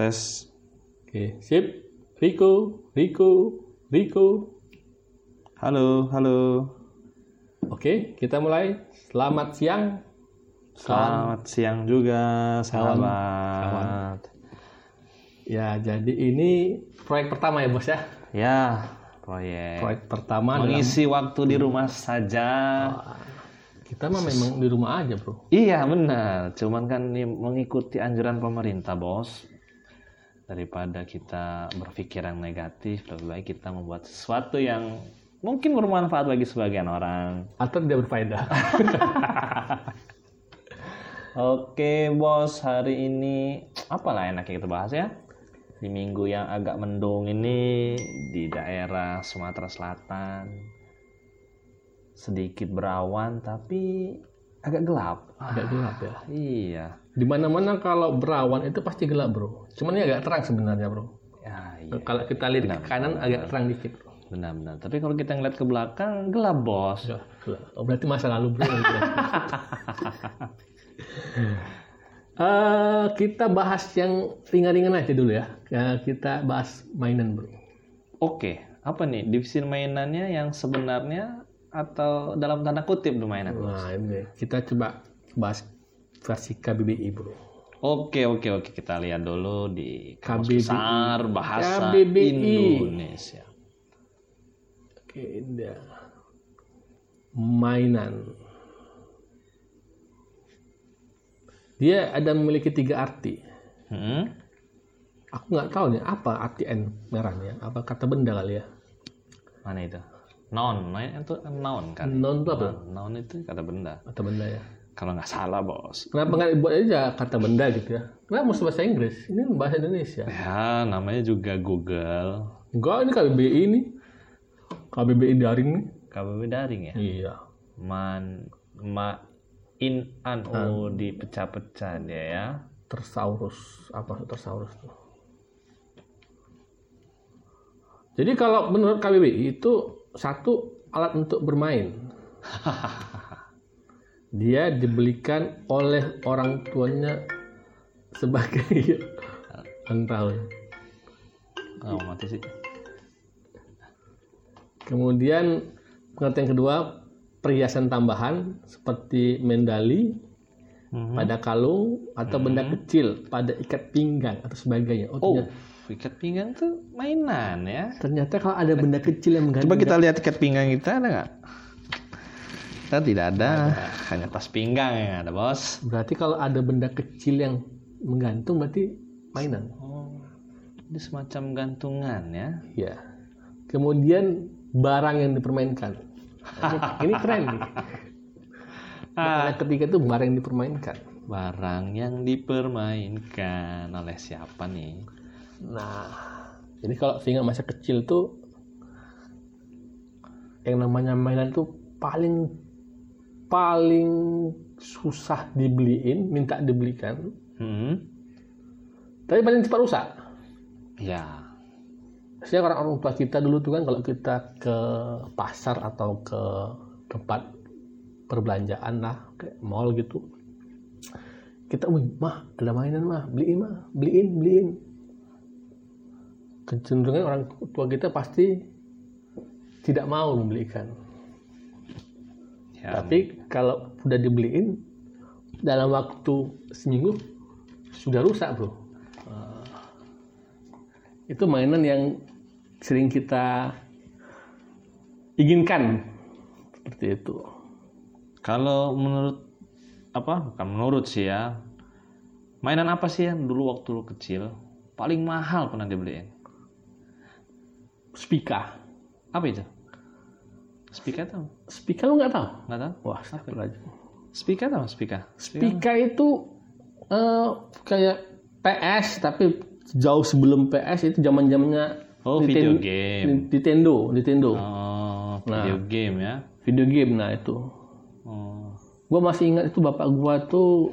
tes. Oke, sip. Riko, Riko, Riko. Halo, halo. Oke, kita mulai. Selamat siang. Selamat siang juga, sahabat. Ya, jadi ini proyek pertama ya, Bos ya. Ya, proyek. Proyek pertama dalam- Mengisi waktu di rumah saja. kita mah memang di rumah aja, Bro. Iya benar, cuman kan ini mengikuti anjuran pemerintah bos. Daripada kita berpikir yang negatif, lebih baik kita membuat sesuatu yang mungkin bermanfaat bagi sebagian orang. Atau tidak berfaedah. Oke bos, hari ini apalah enaknya kita bahas ya? Di minggu yang agak mendung ini di daerah Sumatera Selatan. Sedikit berawan tapi agak gelap. Agak gelap ya. Iya. Di mana-mana kalau berawan itu pasti gelap, Bro. Cuman ini agak terang sebenarnya, Bro. Ya, iya. Kalau kita lihat ke kanan agak terang dikit, Bro. Benar-benar. Tapi kalau kita ngeliat ke belakang gelap bos. Ya, gelap. Oh, berarti masa lalu, Bro. Eh, kita bahas yang ringan-ringan aja dulu ya. Ya, Kita bahas mainan, Bro. Oke, apa nih divisi mainannya yang sebenarnya atau dalam tanda kutip tuh mainan? Nah, ini kita coba bahas versi KBBI, Bro. Oke oke oke kita lihat dulu di kamus KBBI. besar bahasa KBBI. Indonesia. Oke, dia mainan. Dia ada memiliki tiga arti. Hmm? Aku nggak tahu nih apa arti N merahnya. Apa kata benda kali ya? Mana itu? Noun, main itu noun kan? Non itu apa? Noun itu kata benda. Kata benda ya. Kalau nggak salah bos. Kenapa nggak dibuat aja kata benda gitu ya? Kenapa mesti bahasa Inggris? Ini bahasa Indonesia. Ya namanya juga Google. Enggak, ini KBBI ini. KBBI daring nih. KBB daring ya. Iya. Man, ma, in, an, oh dipecah-pecah dia ya. Tersaurus. Apa tersaurus tuh? Jadi kalau menurut KBBI itu satu alat untuk bermain. Dia dibelikan oleh orang tuanya sebagai ulang tahun. Oh, mati sih. Kemudian pengertian kedua perhiasan tambahan seperti mendali Mhm. pada kalung atau benda kecil pada ikat pinggang atau sebagainya. Oh, Oh, ternyata, ikat pinggang tuh mainan ya. ternyata kalau ada benda kecil yang menggantung Coba kita lihat ikat pinggang kita ada nggak? Kita tidak ada, hanya tas pinggang yang ada bos. berarti kalau ada benda kecil yang menggantung berarti mainan. Oh, ini semacam gantungan ya. Ya. Kemudian barang yang dipermainkan. Ini, ini keren nih. Yang ketiga itu barang yang dipermainkan. Barang yang dipermainkan oleh siapa nih? Nah, jadi kalau ingat masa kecil tuh yang namanya mainan tuh paling paling susah dibeliin, minta dibelikan, Hmm? tapi paling cepat rusak. Ya. Saya orang orang tua kita dulu tuh kan kalau kita ke pasar atau ke tempat perbelanjaan lah, kayak mall gitu, kita, wih, mah ada mainan mah, beliin mah, beliin, beliin. Kecenderungan orang tua kita pasti tidak mau membelikan. ya. Tapi kalau udah dibeliin dalam waktu seminggu sudah rusak bro. Eh, itu mainan yang sering kita inginkan seperti itu. Kalau menurut apa? Bukan menurut sih ya. Mainan apa sih yang dulu waktu lu kecil paling mahal pernah dibeliin? Spika. Apa itu? Spika tahu? Spika lu nggak tahu? Nggak tahu? Wah, astagfirullahaladzim. Spika tahu? Spika? Spika itu eh, kayak PS tapi jauh sebelum PS itu zaman zamannya Oh, video game. Nintendo, Nintendo. Oh, video game ya. Video game nah itu. Oh. Gua masih ingat itu bapak gua tuh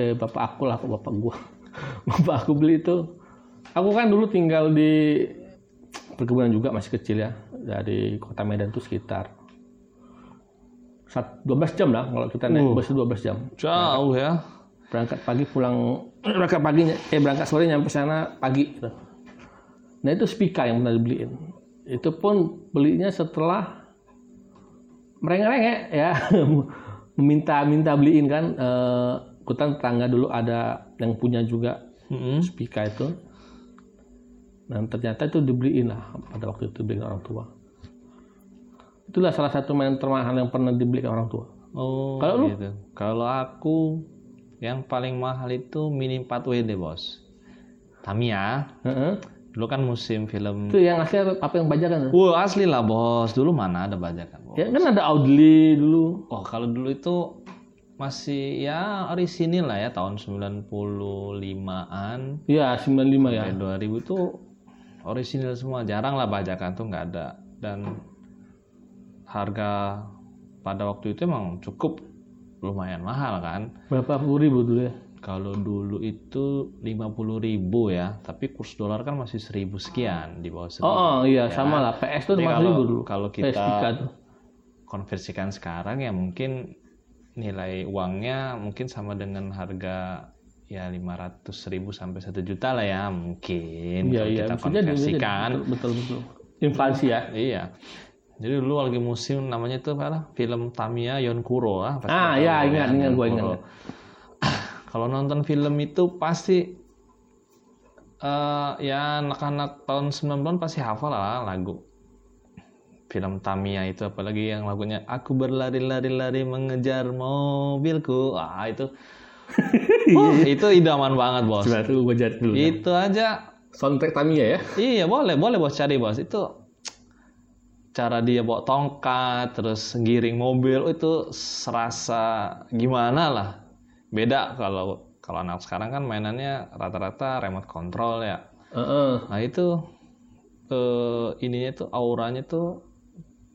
eh bapak aku lah bapak gua. bapak aku beli itu. Aku kan dulu tinggal di perkebunan juga masih kecil ya. Dari kota Medan tuh sekitar sat- 12 jam lah kalau kita naik Uh. bus itu 12 jam. Jauh ya. berangkat pagi pulang berangkat pagi eh berangkat sore nyampe sana pagi gitu. nah itu speaker yang pernah dibeliin itu pun belinya setelah merengek-rengek ya meminta minta beliin kan eh, kutan tetangga dulu ada yang punya juga Mm-mm. speaker itu dan ternyata itu dibeliin lah pada waktu itu dibeliin orang tua itulah salah satu mainan termahal yang pernah dibelikan orang tua Oh, Kalau lu? gitu. Kalau aku yang paling mahal itu Mini 4WD, Bos. Tamiya. Heeh. Dulu kan musim film. itu yang asli apa yang bajakan Wah, asli lah, Bos. Dulu mana ada bajakan, Bos. ya kan ada Audley dulu Oh, kalau dulu itu masih ya orisinil lah ya tahun 95-an Iya 95 ya sampai 2000 itu orisinil semua. Jarang lah bajakan tuh nggak ada. Dan harga pada waktu itu emang cukup. Lumayan mahal kan. berapa puluh ribu dulu ya? Kalau dulu itu 50.000 ribu ya, tapi kurs dolar kan masih 1000 sekian di bawah 1000. oh, oh iya sama lah. PS tuh lima kalau ribu dulu. kalau kita Vika tuh. konversikan sekarang ya mungkin nilai uangnya mungkin sama dengan harga ya 500 ribu sampai 1 juta lah ya mungkin iya kalau iya kita jadi, konversikan. betul, betul betul. Inflasi ya? Iya. Jadi dulu lagi musim namanya itu apa film Tamiya Yonkuro ah ah ya ya, ingat ingat gue ingat. Kalau nonton film itu pasti eh ya anak-anak tahun 90-an pasti hafal lah lagu. Film Tamiya itu apalagi yang lagunya aku berlari-lari-lari mengejar mobilku. Ah itu oh, itu idaman banget bos. Coba tuh gue cari dulu itu aja. Soundtrack Tamiya ya? Iya boleh boleh bos cari bos. Itu cara dia bawa tongkat terus giring mobil oh, itu serasa gimana lah. Beda kalau kalau anak sekarang kan mainannya rata-rata remote control ya. Heeh. nah itu eh ininya tuh auranya tuh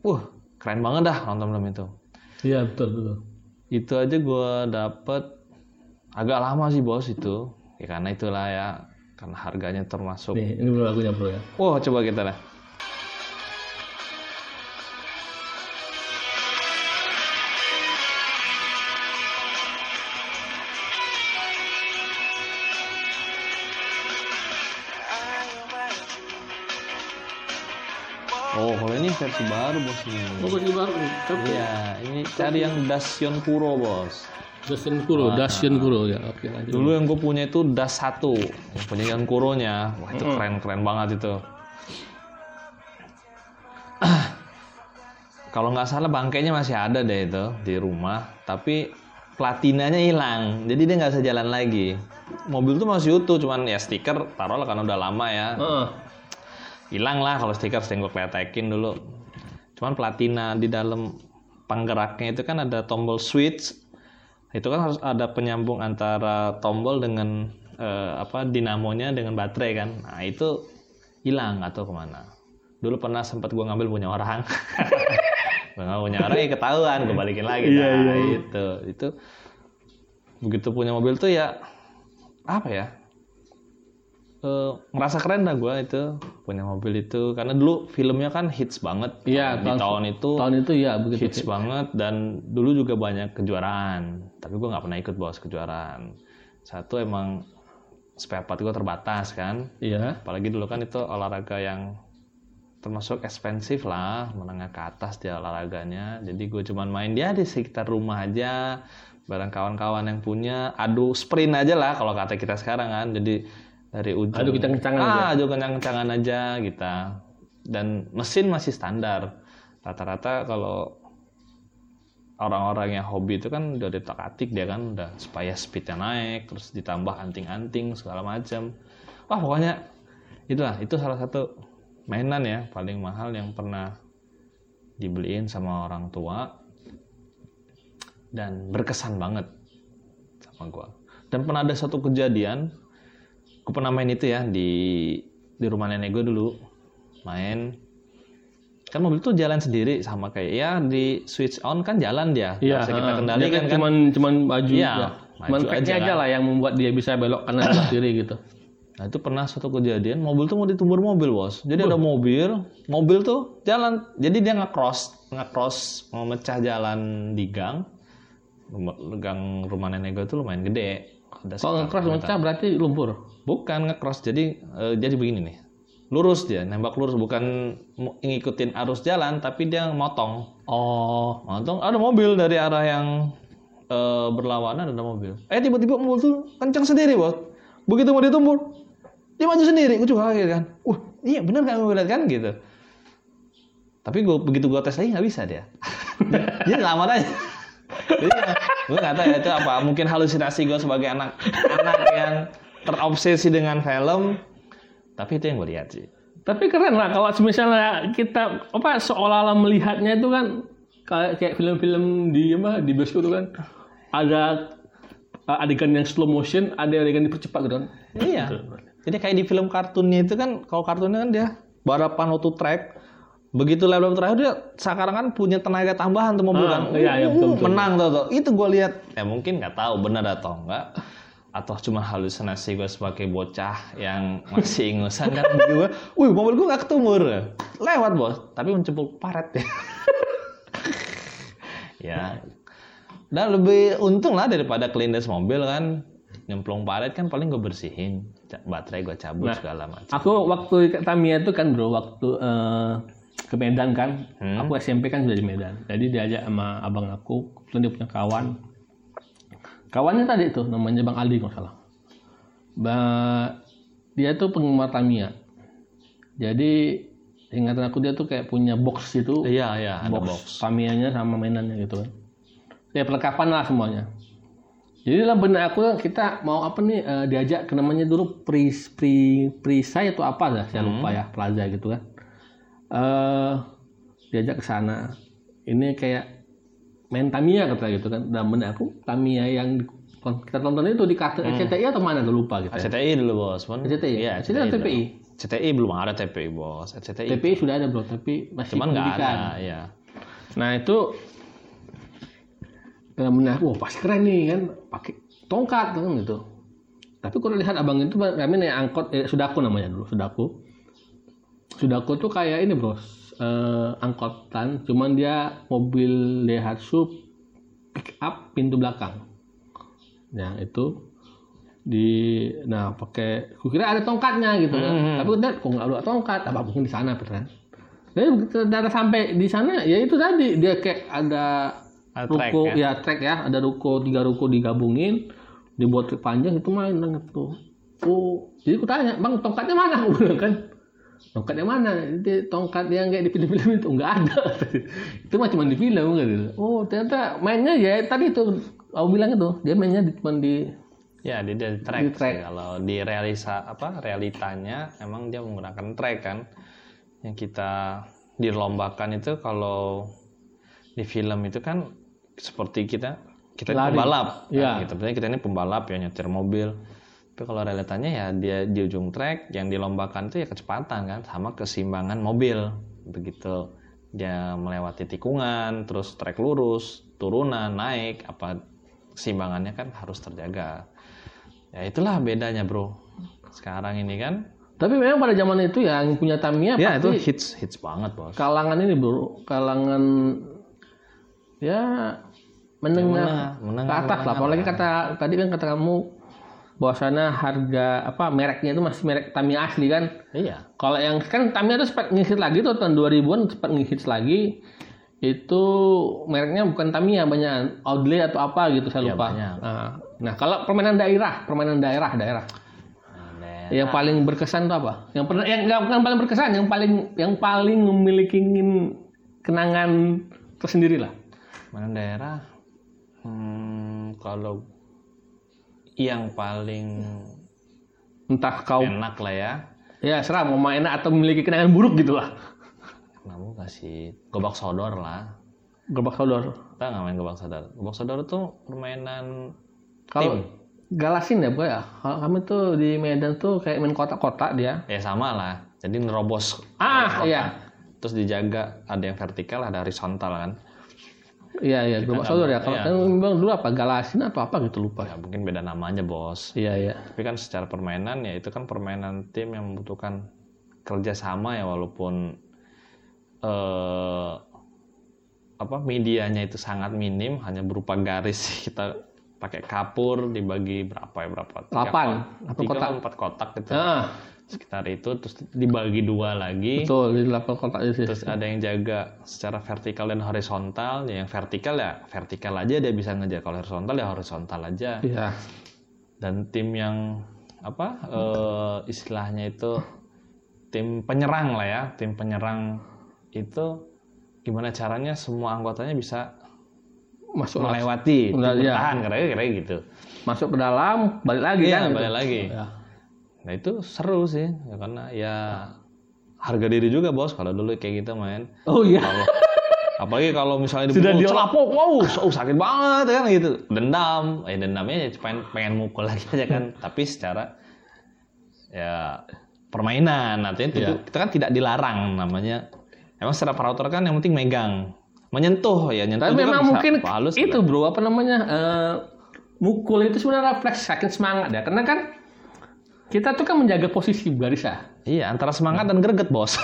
wah keren banget dah nonton film itu. Iya betul betul. Itu aja gua dapet agak lama sih bos itu. Ya karena itulah ya karena harganya termasuk. Nih ini dulu lagunya bro ya. Wah coba kita lah Oh, kalau ini versi baru bos ini. oh gue baru. Iya, ini cari yang Dasion Kuro bos. Dacian Kuro Dacian Kuro ya oke lanjut Dulu yang gue punya itu Das 1 yang punya yang Kuronya. Wah itu keren keren banget itu. Kalau nggak salah bangkainya masih ada deh itu di rumah, tapi platinanya hilang, jadi dia nggak bisa jalan lagi. Mobil tuh masih utuh, cuman ya stiker taruh lah karena udah lama ya. Heeh. hilang lah kalau stiker sering gue kletekin dulu cuman platina di dalam penggeraknya itu kan ada tombol switch itu kan harus ada penyambung antara tombol dengan eh, apa dinamonya dengan baterai kan. Nah itu hilang atau ke mana. Dulu pernah sempat gue ngambil punya orang. Ngambil punya orang ya ketahuan gue balikin lagi. Iya, nah, iya, itu. Itu begitu punya mobil tuh ya apa ya eh, ngerasa keren dah gue itu punya mobil itu. Karena dulu filmnya kan hits banget. Iya, di tahun- tahun itu tahun itu ya begitu hits banget. Dan dulu juga banyak kejuaraan. Tapi gue nggak pernah ikut bos kejuaraan. Satu emang spare part gue terbatas kan. Iya. Apalagi dulu kan itu olahraga yang termasuk ekspensif lah menengah ke atas dia olahraganya. Jadi gue cuman main dia di sekitar rumah aja bareng kawan-kawan yang punya. Adu sprint aja lah kalau kata kita sekarang kan. Jadi dari ujung. Adu kencang-kencangan ah, aja. adu kencang-kencangan aja kita. Dan mesin masih standar. Rata-rata kalau orang-orang yang hobi itu kan udah ditak atik dia kan udah supaya speednya naik terus ditambah anting-anting segala macam. Wah pokoknya itulah itu salah satu mainan ya paling mahal yang pernah dibeliin sama orang tua. Dan berkesan banget sama gua. Dan pernah ada satu kejadian gue pernah main itu ya di di rumah nenek gue dulu main kan mobil tuh jalan sendiri sama kayak ya di switch on kan jalan dia Nggak iya bisa kita kendalikan Dia kan cuman cuman Iya, ya. maju cuman aja aja kan. lah yang membuat dia bisa belok kanan belok kiri gitu Nah itu pernah suatu kejadian mobil tuh mau ditumbur mobil bos. Jadi ada mobil, mobil tuh jalan. Jadi dia nge-cross, nge-cross mau mecah jalan di gang. Gang rumah nenek gue tuh lumayan gede. Kalau nge-cross mecah berarti lumpur. Bukan nge-cross, jadi eh, jadi begini nih. Lurus dia, nembak lurus bukan ngikutin arus jalan tapi dia motong. Oh, Motong ada mobil dari arah yang eh, berlawanan ada mobil. Eh tiba-tiba mobil tuh kencang sendiri, Bos. Begitu mau ditumbur, dia maju sendiri. Gue juga kaget kan. Wah, iya bener kan gue lihat kan gitu. Tapi gua, begitu gue tes lagi nggak bisa dia. dia selamat aja. Jadi gue nggak tahu ya itu apa. Mungkin halusinasi gue sebagai anak anak yang terobsesi dengan film. Tapi itu yang gue lihat sih. tapi keren lah kalau misalnya kita apa seolah-olah melihatnya itu kan kayak kayak film-film di apa di bioskop itu kan ada uh, adegan yang slow motion, ada adegan dipercepat gitu kan. Iya. Jadi kayak di film kartunnya itu kan, kalau kartunnya kan dia balapan auto track, begitu level terakhir dia sekarang kan punya tenaga tambahan tuh mobil Ah, kan, iya, iya, betul, betul. menang tuh, tuh. Itu gue lihat, ya mungkin nggak tahu benar atau enggak, atau cuma halusinasi gue sebagai bocah yang masih ingusan kan, gue, wih mobil gue nggak ketumur, lewat bos, tapi mencepuk paret ya. ya, dan lebih untung lah daripada kelindes mobil kan, nyemplung paret kan paling gue bersihin, baterai gue cabut Nah. segala macam. Aku waktu Tamiya itu kan bro, waktu eh, ke Medan kan, Hmm. aku SMP kan sudah di Medan. Jadi diajak sama abang aku, kebetulan dia punya kawan. Kawannya tadi tuh namanya Bang Aldi kalau nggak salah. Ba- dia tuh penggemar Tamiya. Jadi ingatan aku dia tuh kayak punya box itu, Iya iya ada box, box. Tamiya-nya sama mainannya gitu kan. Ya perlengkapan lah semuanya. Jadi dalam benak aku kita mau apa nih eh, diajak ke namanya dulu pri pri atau apa dah saya lupa ya plaza gitu kan. Eh diajak ke sana. Ini kayak main Tamiya kata gitu kan. Dalam benak aku Tamiya yang kita tonton itu di kartu RCTI atau mana gue lupa gitu. Ya. CTI dulu bos, Pun. RCTI. Iya, RCTI atau. TPI. CTI belum ada TPI bos, CTI. TPI sudah ada bro, tapi masih Cuman nggak ada, ya. Nah itu dalam benak, wah pasti keren nih kan, pakai tongkat kan gitu. Tapi kalau lihat abang itu kami naik angkot, eh, sudaku namanya dulu, sudaku. Sudaku tuh kayak ini bro, eh, angkotan, cuman dia mobil Daihatsu pick up pintu belakang. Nah itu di, nah pakai, kukira ada tongkatnya gitu kan. Hmm. Tapi udah kok nggak ada tongkat, apa mungkin di sana kan. Jadi data sampai di sana ya itu tadi dia kayak ada track, ruko ya? ya? track ya ada ruko tiga ruko digabungin dibuat trek panjang itu main dengan itu oh jadi aku tanya bang tongkatnya mana aku bilang kan tongkatnya mana jadi tongkat yang kayak di film-film itu nggak ada itu mah cuma di film gitu oh ternyata mainnya ya tadi itu aku bilang itu dia mainnya di, cuma di Ya, dia dari track. Di track. sih. Kalau di realisa apa realitanya emang dia menggunakan track kan. Yang kita dilombakan itu kalau di film itu kan seperti kita kita Lari. pembalap kan, gitu. Berarti kita ini pembalap ya nyetir mobil. Tapi kalau realitanya ya dia di ujung track yang dilombakan itu ya kecepatan kan sama keseimbangan mobil. Begitu dia melewati tikungan, terus trek lurus, turunan, naik, apa keseimbangannya kan harus terjaga. Ya itulah bedanya, Bro. Sekarang ini kan tapi memang pada zaman itu ya yang punya Tamiya ya itu hits hits banget, Bos. kalangan ini bro kalangan ya menengah Menengah, ke atas lah menengah apalagi kata tadi kan kata kamu bahwasanya harga apa mereknya itu masih merek Tamiya asli kan Iya. kalau yang kan Tamiya itu sempat ngehits lagi tuh tahun 2000-an sempat ngehits lagi itu mereknya bukan Tamiya banyak Audley atau apa gitu saya Iya, lupa banyak. nah, nah kalau permainan daerah permainan daerah daerah Nah, yang paling berkesan itu apa? Yang pernah yang nggak bukan paling berkesan, yang paling yang paling memiliki kenangan tersendiri lah. Mana daerah? Hmm, kalau yang paling Entah kau enak lah ya. ya serah mau main enak atau memiliki kenangan buruk gitu lah. Kamu kasih gobak sodor lah. Gerobak sodor. Kita nggak main gobak sodor. Gobak sodor itu permainan Kalau galasin ya, Bu ya. Kalau kami tuh di Medan tuh kayak main kotak-kotak dia. ya sama lah. Jadi nerobos. Ah, kotak. iya. Terus dijaga ada yang vertikal, ada horizontal kan. Iya, iya, gerobak sodor ya. Kalau kan bilang dulu apa? Galasin atau apa gitu lupa. Ya mungkin beda namanya bos. Iya, iya. Tapi kan secara permainan ya itu kan permainan tim yang membutuhkan kerjasama ya walaupun eh apa medianya itu sangat minim hanya berupa garis kita pakai kapur dibagi berapa ya berapa? Tiga Delapan. Atau kotak? empat kotak gitu. Ah, sekitar itu terus dibagi dua lagi. Betul di delapan kotak itu terus ada yang jaga secara vertikal dan horizontal. Ya yang vertikal ya vertikal aja dia bisa ngejar. Kalau horizontal ya horizontal aja. Iya. dan tim yang apa eh, istilahnya itu tim penyerang lah ya. Tim penyerang itu gimana caranya semua anggotanya bisa Masuk melewati iya. bertahan kira-kira gitu masuk ke dalam, balik lagi iya kan. balik lagi Ya. nah itu seru sih ya, karena ya harga diri juga bos kalau dulu kayak gitu main Oh iya. kalau apalagi kalau misalnya Sudah dia- celapuk, wow so, sakit banget kan gitu dendam eh dendamnya ya pengen, pengen mukul lagi aja kan tapi secara ya permainan artinya itu, Iya. itu kan tidak dilarang namanya emang secara peraturan kan yang penting megang menyentuh ya nyentuh Tapi kan memang mungkin halus itu bro apa namanya eh, mukul itu sebenarnya refleks saking semangat ya karena kan kita tuh kan menjaga posisi baris ya. iya antara semangat dan greget bos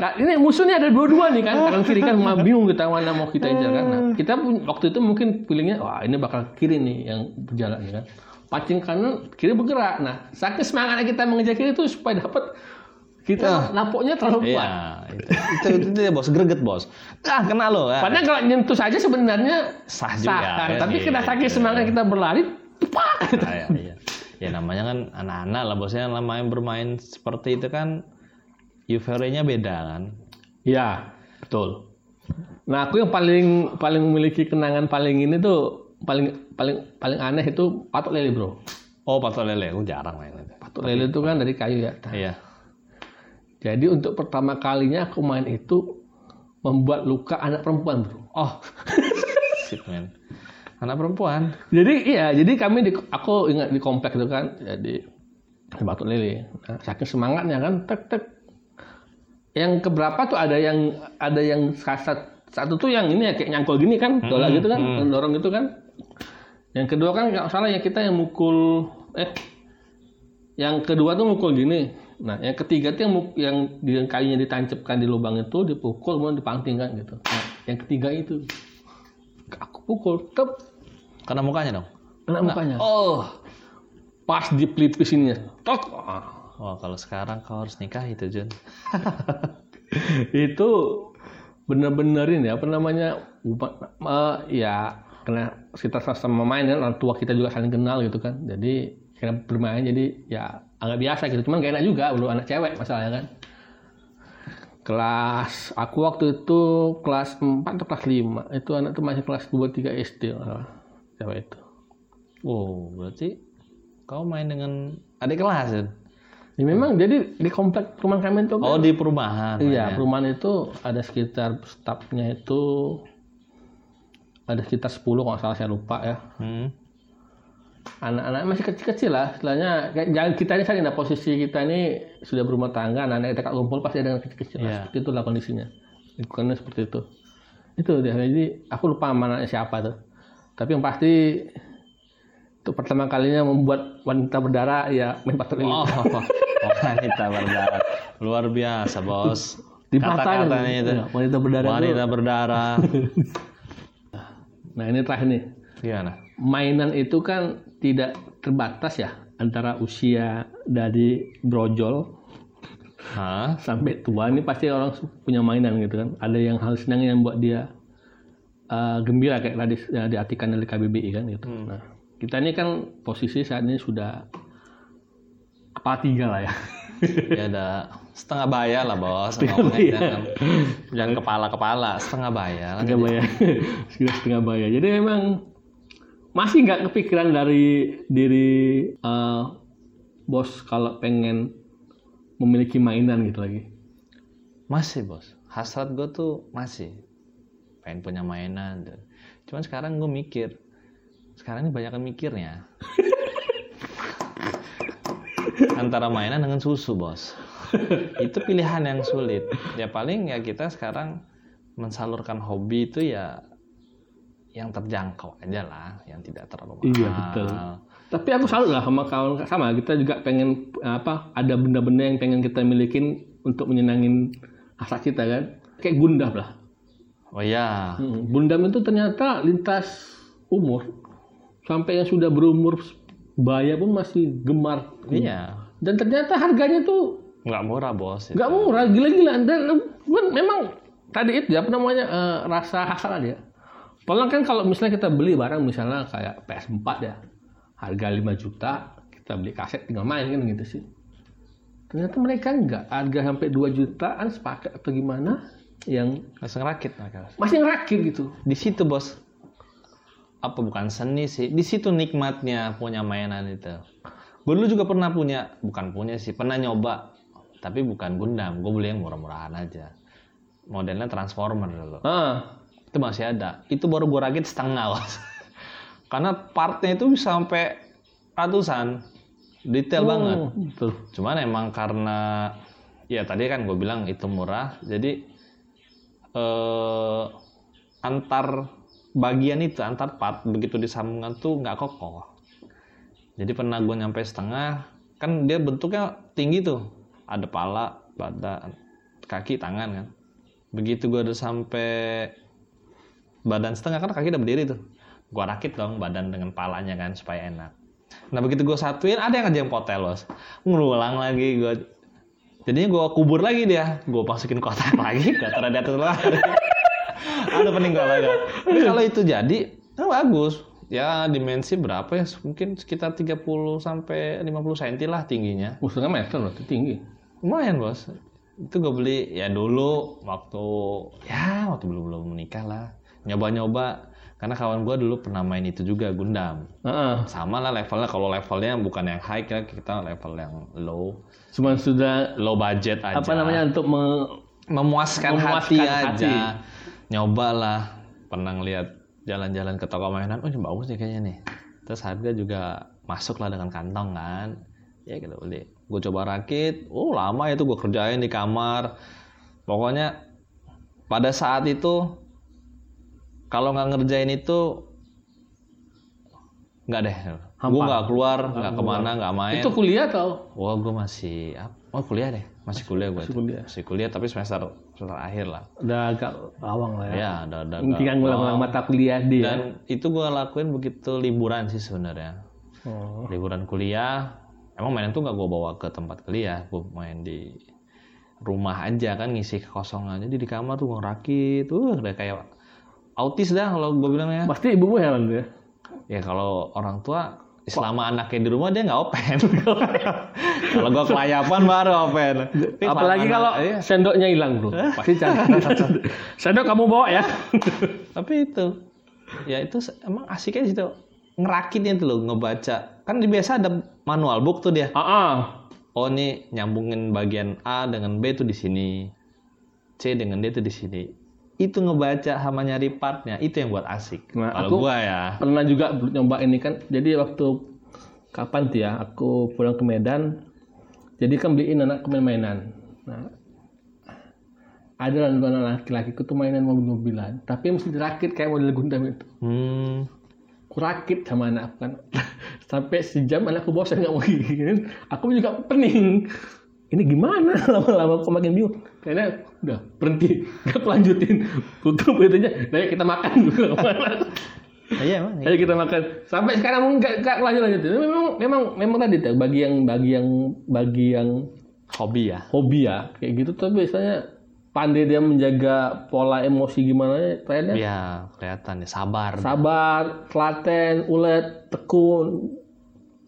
Nah, ini musuhnya ada dua-dua nih kan kanan kiri kan mau bingung kita mana mau kita incar kan. Nah, kita pun waktu itu mungkin pilihnya wah ini bakal kiri nih yang berjalan ya kan. Pancing kanan kiri bergerak. Nah saking semangatnya kita mengejar kiri itu supaya dapat kita nampaknya terlalu kuat. iya itu, itu, itu, dia bos greget bos ah kena lo ya. Padahal kalau nyentuh saja sebenarnya Sah juga, kan. ya. Tapi Iya, kita saking iya. semangat kita berlari, pak. Ah, iya, iya. Ya namanya kan anak-anak lah bosnya namanya bermain seperti itu kan euforianya beda kan. Iya, betul. Nah, aku yang paling paling memiliki kenangan paling ini tuh paling paling paling aneh itu patok lele, Bro. Oh patok lele, aku jarang main itu. Patok lele itu kan dari kayu ya. Nah, Iya. Jadi untuk pertama kalinya aku main itu membuat luka anak perempuan, Bro. Oh, sip men. Anak perempuan. Jadi iya, jadi kami di aku ingat di komplek itu kan, jadi di Batu Lele. Nah, saking semangatnya kan, tek tek. Yang keberapa tuh ada yang ada yang satu, satu tuh yang ini ya kayak nyangkul gini kan, bola gitu kan, dorong gitu kan. Yang kedua kan nggak salah ya kita yang mukul eh yang kedua tuh mukul gini. Nah, yang ketiga tuh yang yang yang kayunya ditancapkan di lubang itu dipukul kemudian dipanting kan gitu. Nah, yang ketiga itu aku pukul, tep, Kena mukanya dong. kena mukanya. Oh. Pas di pelipis ini. Tok. Ah, Wah kalau sekarang kau harus nikah itu Jun. itu bener-bener ini apa namanya eh, ya karena kita sama main kan orang tua kita juga saling kenal gitu kan jadi kita bermain jadi ya agak biasa gitu cuman gak enak juga belum anak cewek masalahnya kan kelas aku waktu itu kelas 4 atau kelas 5 itu anak tuh masih kelas 2 3 SD lah cewek itu Oh berarti kau main dengan adik kelas Jun? ya, memang jadi di komplek rumah kami itu Oh di perumahan. Iya, mainnya. perumahan itu ada sekitar stafnya itu ada sekitar 10 kalau salah saya lupa ya. Hmm. Anak-anak masih kecil-kecil lah, istilahnya kayak jangan kita ini saling nah posisi kita ini sudah berumah tangga, anak-anak kita kumpul pasti ada yang kecil-kecil. lah. Iya. Seperti itulah kondisinya. Lingkungannya seperti itu. Itu dia. Jadi aku lupa anaknya siapa tuh. Tapi yang pasti itu pertama kalinya membuat wanita berdarah ya main patroli. Oh, wanita berdarah. Luar biasa, Bos. Kata-katanya itu. Iya, wanita berdarah itu. Wanita berdarah. Nah, ini terakhir nih. Gimana? mainan itu kan tidak terbatas ya antara usia dari brojol Hah? sampai tua ini pasti orang punya mainan gitu kan ada yang hal senang yang buat dia uh, gembira kayak tadi yang diartikan dari KBBI kan gitu nah kita ini kan posisi saat ini sudah kepala tiga lah ya Ya ada setengah bayar lah, Bos. Setengah bayar. Jangan, jangan kepala-kepala, setengah bayar. setengah bayar sudah setengah bayar jadi memang masih nggak kepikiran dari diri uh, bos kalau pengen memiliki mainan gitu lagi Masih, Bos. Hasrat gue tuh masih. Pengen punya mainan. Cuman sekarang gue mikir. Sekarang ini banyak mikirnya. Antara mainan dengan susu, Bos. itu pilihan yang sulit. Ya paling ya kita sekarang mensalurkan hobi itu ya yang terjangkau aja lah, yang tidak terlalu mahal. Iya, betul. tapi aku salut lah sama kawan sama kita juga pengen apa ada benda-benda yang pengen kita milikin untuk menyenangin hasrat kita kan kayak gundam lah Oh ya, Hmm, Gundam itu ternyata lintas umur sampai yang sudah berumur baya pun masih gemar. Iya. Dan ternyata harganya tuh Nggak murah bos. nggak murah, gila-gila. Dan kan memang tadi itu ya, apa namanya eh, rasa hasrat ya. Padahal kan kalau misalnya kita beli barang misalnya kayak PS4 ya, harga 5 juta, kita beli kaset tinggal main kan gitu sih. Ternyata mereka enggak, harga sampai 2 jutaan sepakat atau gimana yang Langsung rakit mereka. masih ngerakit gitu. Di situ bos. Apa bukan seni sih? Di situ nikmatnya punya mainan itu. Gue dulu juga pernah punya, bukan punya sih, pernah nyoba. Tapi bukan Gundam, gue beli yang murah-murahan aja. Modelnya Transformer dulu. Ah, Itu masih ada. Itu baru gue rakit setengah bos. Karena partnya itu bisa sampai ratusan. Detail banget. oh, Tuh. Cuman emang karena ya tadi kan gue bilang itu murah, jadi eh, antar bagian itu antar part begitu disambungan tuh nggak kokoh. Jadi pernah gue nyampe setengah, kan dia bentuknya tinggi tuh, ada pala, badan, kaki, tangan kan. Begitu gue udah sampai badan setengah kan kaki udah berdiri tuh, gue rakit dong badan dengan palanya kan supaya enak. Nah begitu gue satuin ada yang aja yang potel bos, ngulang lagi gue jadinya gue kubur lagi dia. Gue masukin kotak lagi gue taruh di atas lagi ada peninggalan tapi kalau itu jadi nah bagus. Ya dimensi berapa ya? Mungkin sekitar 30 sampai 50 cm lah tingginya. Oh, setengah meter loh, itu tinggi. lumayan bos. Itu gue beli ya dulu waktu ya waktu belum belum menikah lah nyoba-nyoba. Karena kawan gue dulu pernah main itu juga Gundam. Heeh. sama lah levelnya. Kalau levelnya bukan yang high ya kita level yang low. Cuman sudah low budget aja. apa namanya untuk me- memuaskan, Memuaskan hati hati. aja nyobalah. Pernah ngeliat jalan-jalan ke toko mainan. Oh ini bagus nih kayaknya nih. Terus harga juga masuk lah dengan kantong kan? Ya kita beli. Gue coba rakit. Oh lama itu gue kerjain di kamar. Pokoknya pada saat itu kalau nggak ngerjain itu nggak deh gue nggak keluar nggak ke mana nggak main itu kuliah atau Wah, gue masih oh kuliah deh, masih kuliah gue. Masih kuliah. Masih kuliah tapi semester semester akhir lah. udah agak awang lah ya. Ya, ada ada. Tinggal ngulang-ngulang mata kuliah dia. Dan itu gue lakuin begitu liburan sih sebenarnya. Oh. Liburan kuliah, emang mainan tuh nggak gue bawa ke tempat kuliah, gue main di rumah aja kan ngisi kekosongan. Jadi di kamar tuh ngerakit, tuh udah kayak autis dah kalau gue bilang ya. Pasti ibumu heran tuh ya. Ya kalau orang tua selama anaknya di rumah dia nggak open. kalau gue kelayapan baru open. Tapi Apalagi kalau iya. sendoknya hilang bro. Pasti cari. Sendok kamu bawa ya. tapi itu ya itu emang asiknya di situ ngerakitnya itu loh ngebaca kan biasa ada manual book tuh dia Ah, ah. oh ini nyambungin bagian A dengan B tuh di sini C dengan D tuh di sini itu ngebaca sama nyari partnya itu yang buat asik Nah, kalau aku- gua ya Pernah juga nyoba ini kan. Jadi waktu kapan tuh ya? Aku pulang ke Medan. Jadi kan beliin anak main-mainan. Nah, ada anak laki-laki tuh mainan mobil-mobilan. Tapi mesti dirakit kayak model Gundam itu. hmm, kurakit sama anak kan sampai sejam anakku bosan nggak mau gini aku juga pening ini gimana lama-lama aku makin bingung karena udah berhenti. Nggak lanjutin. Tutup itunya nah, kita makan. Ke mana iya emang. Ayo kita makan. Sampai sekarang nggak nggak lanjut lanjutin memang memang memang tadi tuh bagi yang bagi yang bagi yang hobi ya? hobi ya kayak gitu tuh biasanya pandai dia menjaga pola emosi gimana ya kayaknya ya kelihatan ya sabar. Sabar, telaten, ulet, tekun.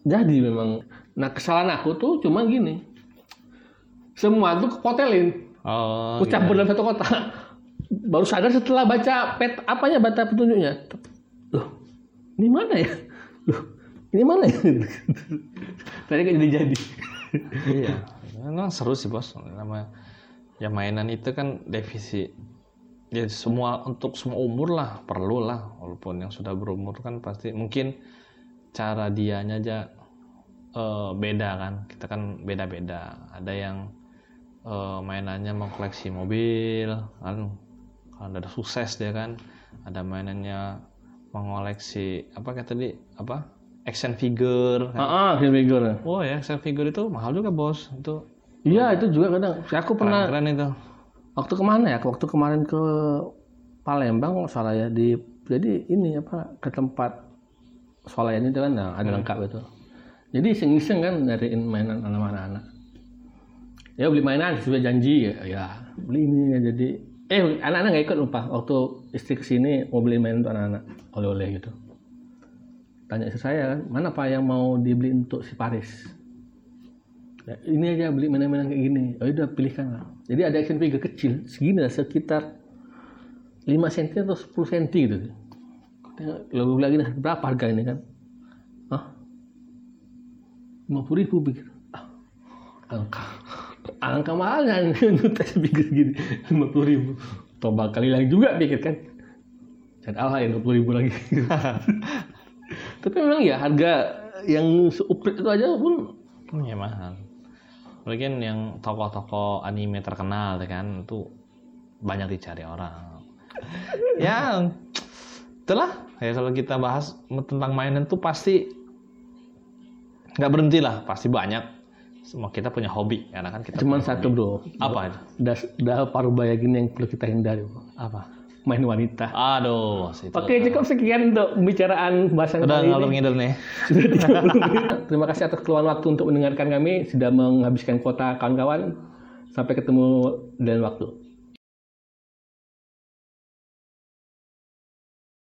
Jadi memang. Nah kesalahan aku tuh cuma gini. Semua tuh kepotelin. Oh Aku campur dalam satu kotak. Baru sadar setelah baca pet apanya baca petunjuknya. Loh, ini mana ya? Loh, ini mana ya? Tadi kan jadi jadi. iya memang seru sih bos namanya ya mainan itu kan defisit ya semua untuk semua umur lah perlu lah walaupun yang sudah berumur kan pasti mungkin cara dianya aja eh, beda kan kita kan beda-beda ada yang eh, mainannya mau koleksi mobil kan kalau ada sukses dia kan ada mainannya mengoleksi apa kayak tadi apa action figure kan. Ah, ah, film figure. Oh ya, action figure itu mahal juga bos. Itu Iya itu juga kadang. Aku pernah keren itu. waktu ke mana ya? Waktu kemarin ke Palembang salah ya di jadi ini apa ke tempat swalayan itu kan nah, ada lengkap itu. Jadi iseng-iseng kan nyariin mainan anak-anak. Ya beli mainan sudah janji ya, ya beli ini ya jadi eh anak-anak nggak ikut lupa waktu istri ke sini mau beli mainan untuk anak-anak oleh-oleh gitu. Tanya istri saya mana pak yang mau dibeli untuk si Paris? Ya, ini aja beli mainan-mainan kayak gini. Oh udah pilihkan lah. Jadi ada action figure kecil segini lah sekitar 5 cm atau 10 cm gitu. Lalu lagi nah, berapa harga ini kan? Hah? 50 ribu pikir. Ah, angka. Angka mahal kan tes pikir segini. 50 ribu. Toba kali lagi juga pikir kan. Dan Allah ya 20 ribu lagi. Tapi memang ya harga yang seuprit itu aja pun Iya mahal. Mungkin yang tokoh-tokoh anime terkenal kan itu banyak dicari orang. ya itulah ya kalau kita bahas tentang mainan tuh pasti nggak berhenti lah, pasti banyak. Semua kita punya hobi karena kan kita cuman punya satu hobi. bro. Apa itu? Udah, udah paruh baya gini yang perlu kita hindari. Bro. Apa? Main wanita. Aduh. Oke, cukup sekian untuk pembicaraan bahasan Udah kali ngalur ngidul nih. Sudah 30 menit. Terima kasih atas keluhan waktu untuk mendengarkan kami. Sudah menghabiskan kuota kawan-kawan. Sampai ketemu dan waktu.